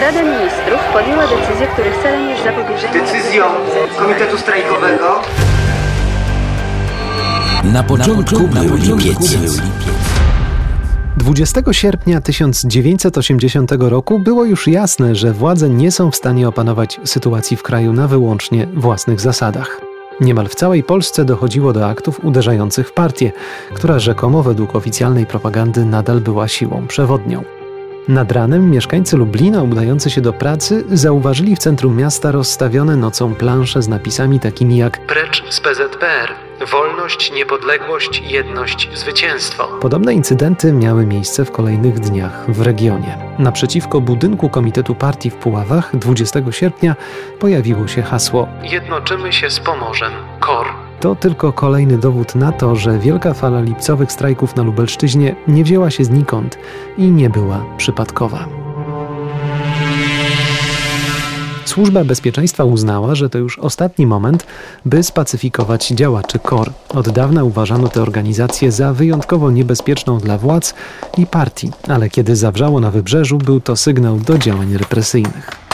Rada Ministrów podjęła decyzję, których celem jest zapobieżenie... Decyzją Komitetu Strajkowego Na początku był lipiec. 20 sierpnia 1980 roku było już jasne, że władze nie są w stanie opanować sytuacji w kraju na wyłącznie własnych zasadach. Niemal w całej Polsce dochodziło do aktów uderzających w partię, która rzekomo według oficjalnej propagandy nadal była siłą przewodnią. Nad ranem mieszkańcy Lublina udający się do pracy zauważyli w centrum miasta rozstawione nocą plansze z napisami takimi jak Precz z PZPR. Wolność, niepodległość, jedność, zwycięstwo. Podobne incydenty miały miejsce w kolejnych dniach w regionie. Naprzeciwko budynku Komitetu Partii w Puławach 20 sierpnia pojawiło się hasło Jednoczymy się z Pomorzem. KOR. To tylko kolejny dowód na to, że wielka fala lipcowych strajków na Lubelszczyźnie nie wzięła się znikąd i nie była przypadkowa. Służba Bezpieczeństwa uznała, że to już ostatni moment, by spacyfikować działaczy KOR. Od dawna uważano tę organizację za wyjątkowo niebezpieczną dla władz i partii, ale kiedy zawrzało na wybrzeżu, był to sygnał do działań represyjnych.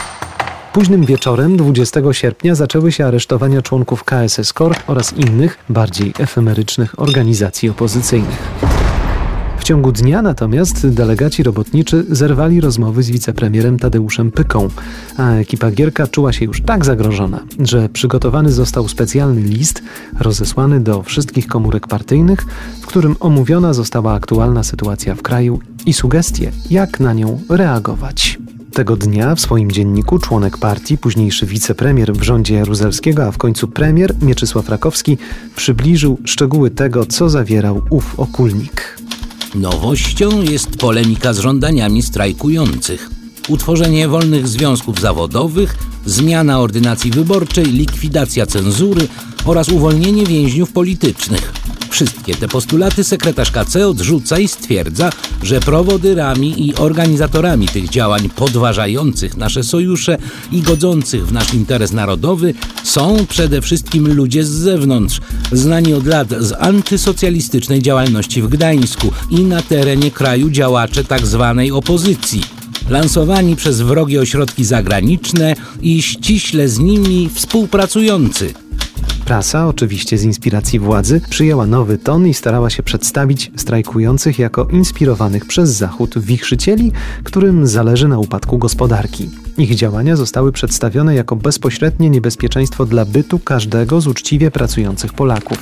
Późnym wieczorem 20 sierpnia zaczęły się aresztowania członków KSS KOR oraz innych, bardziej efemerycznych organizacji opozycyjnych. W ciągu dnia natomiast delegaci robotniczy zerwali rozmowy z wicepremierem Tadeuszem Pyką, a ekipa Gierka czuła się już tak zagrożona, że przygotowany został specjalny list rozesłany do wszystkich komórek partyjnych, w którym omówiona została aktualna sytuacja w kraju i sugestie, jak na nią reagować. Tego dnia w swoim dzienniku członek partii, późniejszy wicepremier w rządzie Jaruzelskiego, a w końcu premier Mieczysław Rakowski przybliżył szczegóły tego, co zawierał ów okulnik. Nowością jest polemika z żądaniami strajkujących. Utworzenie wolnych związków zawodowych, zmiana ordynacji wyborczej, likwidacja cenzury oraz uwolnienie więźniów politycznych. Wszystkie te postulaty sekretarz KC odrzuca i stwierdza, że prowodyrami i organizatorami tych działań podważających nasze sojusze i godzących w nasz interes narodowy są przede wszystkim ludzie z zewnątrz, znani od lat z antysocjalistycznej działalności w Gdańsku i na terenie kraju działacze tzw. Tak opozycji lansowani przez wrogie ośrodki zagraniczne i ściśle z nimi współpracujący. Prasa, oczywiście z inspiracji władzy, przyjęła nowy ton i starała się przedstawić strajkujących jako inspirowanych przez Zachód wichrzycieli, którym zależy na upadku gospodarki. Ich działania zostały przedstawione jako bezpośrednie niebezpieczeństwo dla bytu każdego z uczciwie pracujących Polaków.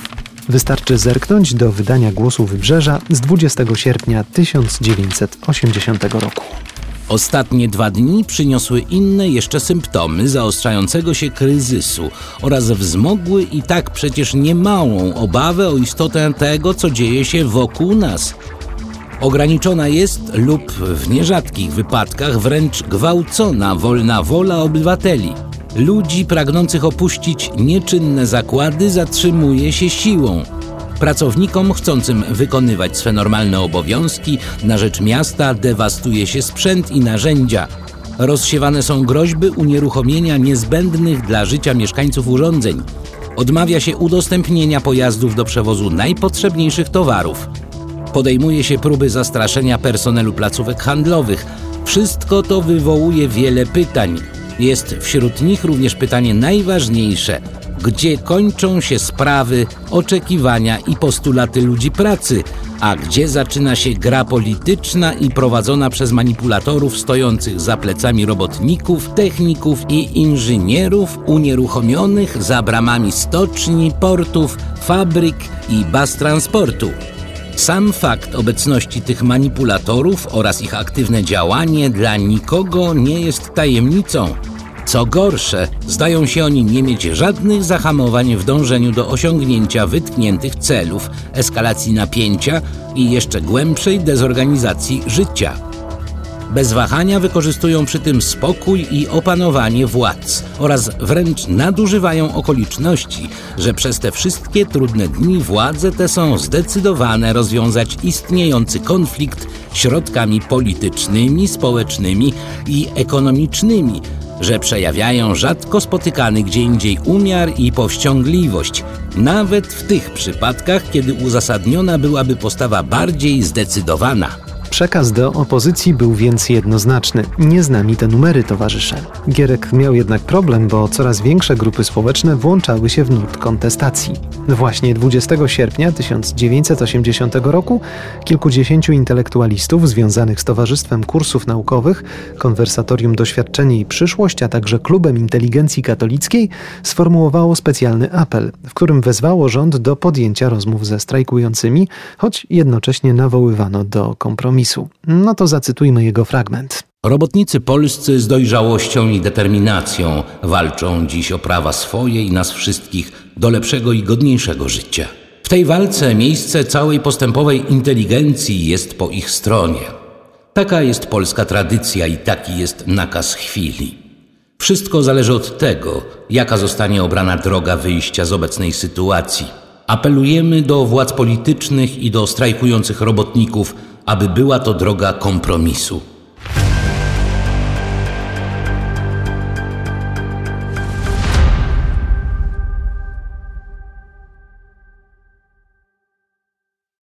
Wystarczy zerknąć do wydania Głosu Wybrzeża z 20 sierpnia 1980 roku. Ostatnie dwa dni przyniosły inne jeszcze symptomy zaostrzającego się kryzysu oraz wzmogły i tak przecież niemałą obawę o istotę tego, co dzieje się wokół nas. Ograniczona jest lub w nierzadkich wypadkach wręcz gwałcona wolna wola obywateli. Ludzi pragnących opuścić nieczynne zakłady zatrzymuje się siłą. Pracownikom chcącym wykonywać swe normalne obowiązki na rzecz miasta dewastuje się sprzęt i narzędzia. Rozsiewane są groźby unieruchomienia niezbędnych dla życia mieszkańców urządzeń. Odmawia się udostępnienia pojazdów do przewozu najpotrzebniejszych towarów. Podejmuje się próby zastraszenia personelu placówek handlowych. Wszystko to wywołuje wiele pytań. Jest wśród nich również pytanie najważniejsze – gdzie kończą się sprawy, oczekiwania i postulaty ludzi pracy, a gdzie zaczyna się gra polityczna i prowadzona przez manipulatorów stojących za plecami robotników, techników i inżynierów unieruchomionych za bramami stoczni, portów, fabryk i baz transportu. Sam fakt obecności tych manipulatorów oraz ich aktywne działanie dla nikogo nie jest tajemnicą. Co gorsze, zdają się oni nie mieć żadnych zahamowań w dążeniu do osiągnięcia wytkniętych celów, eskalacji napięcia i jeszcze głębszej dezorganizacji życia. Bez wahania wykorzystują przy tym spokój i opanowanie władz oraz wręcz nadużywają okoliczności, że przez te wszystkie trudne dni władze te są zdecydowane rozwiązać istniejący konflikt środkami politycznymi, społecznymi i ekonomicznymi, że przejawiają rzadko spotykany gdzie indziej umiar i powściągliwość, nawet w tych przypadkach, kiedy uzasadniona byłaby postawa bardziej zdecydowana. Przekaz do opozycji był więc jednoznaczny. Nie z te numery, towarzysze. Gierek miał jednak problem, bo coraz większe grupy społeczne włączały się w nurt kontestacji. Właśnie 20 sierpnia 1980 roku kilkudziesięciu intelektualistów związanych z Towarzystwem Kursów Naukowych, Konwersatorium Doświadczenie i Przyszłość, a także Klubem Inteligencji Katolickiej sformułowało specjalny apel, w którym wezwało rząd do podjęcia rozmów ze strajkującymi, choć jednocześnie nawoływano do kompromisu. No to zacytujmy jego fragment. Robotnicy polscy z dojrzałością i determinacją walczą dziś o prawa swoje i nas wszystkich do lepszego i godniejszego życia. W tej walce miejsce całej postępowej inteligencji jest po ich stronie. Taka jest polska tradycja i taki jest nakaz chwili. Wszystko zależy od tego, jaka zostanie obrana droga wyjścia z obecnej sytuacji. Apelujemy do władz politycznych i do strajkujących robotników, aby była to droga kompromisu.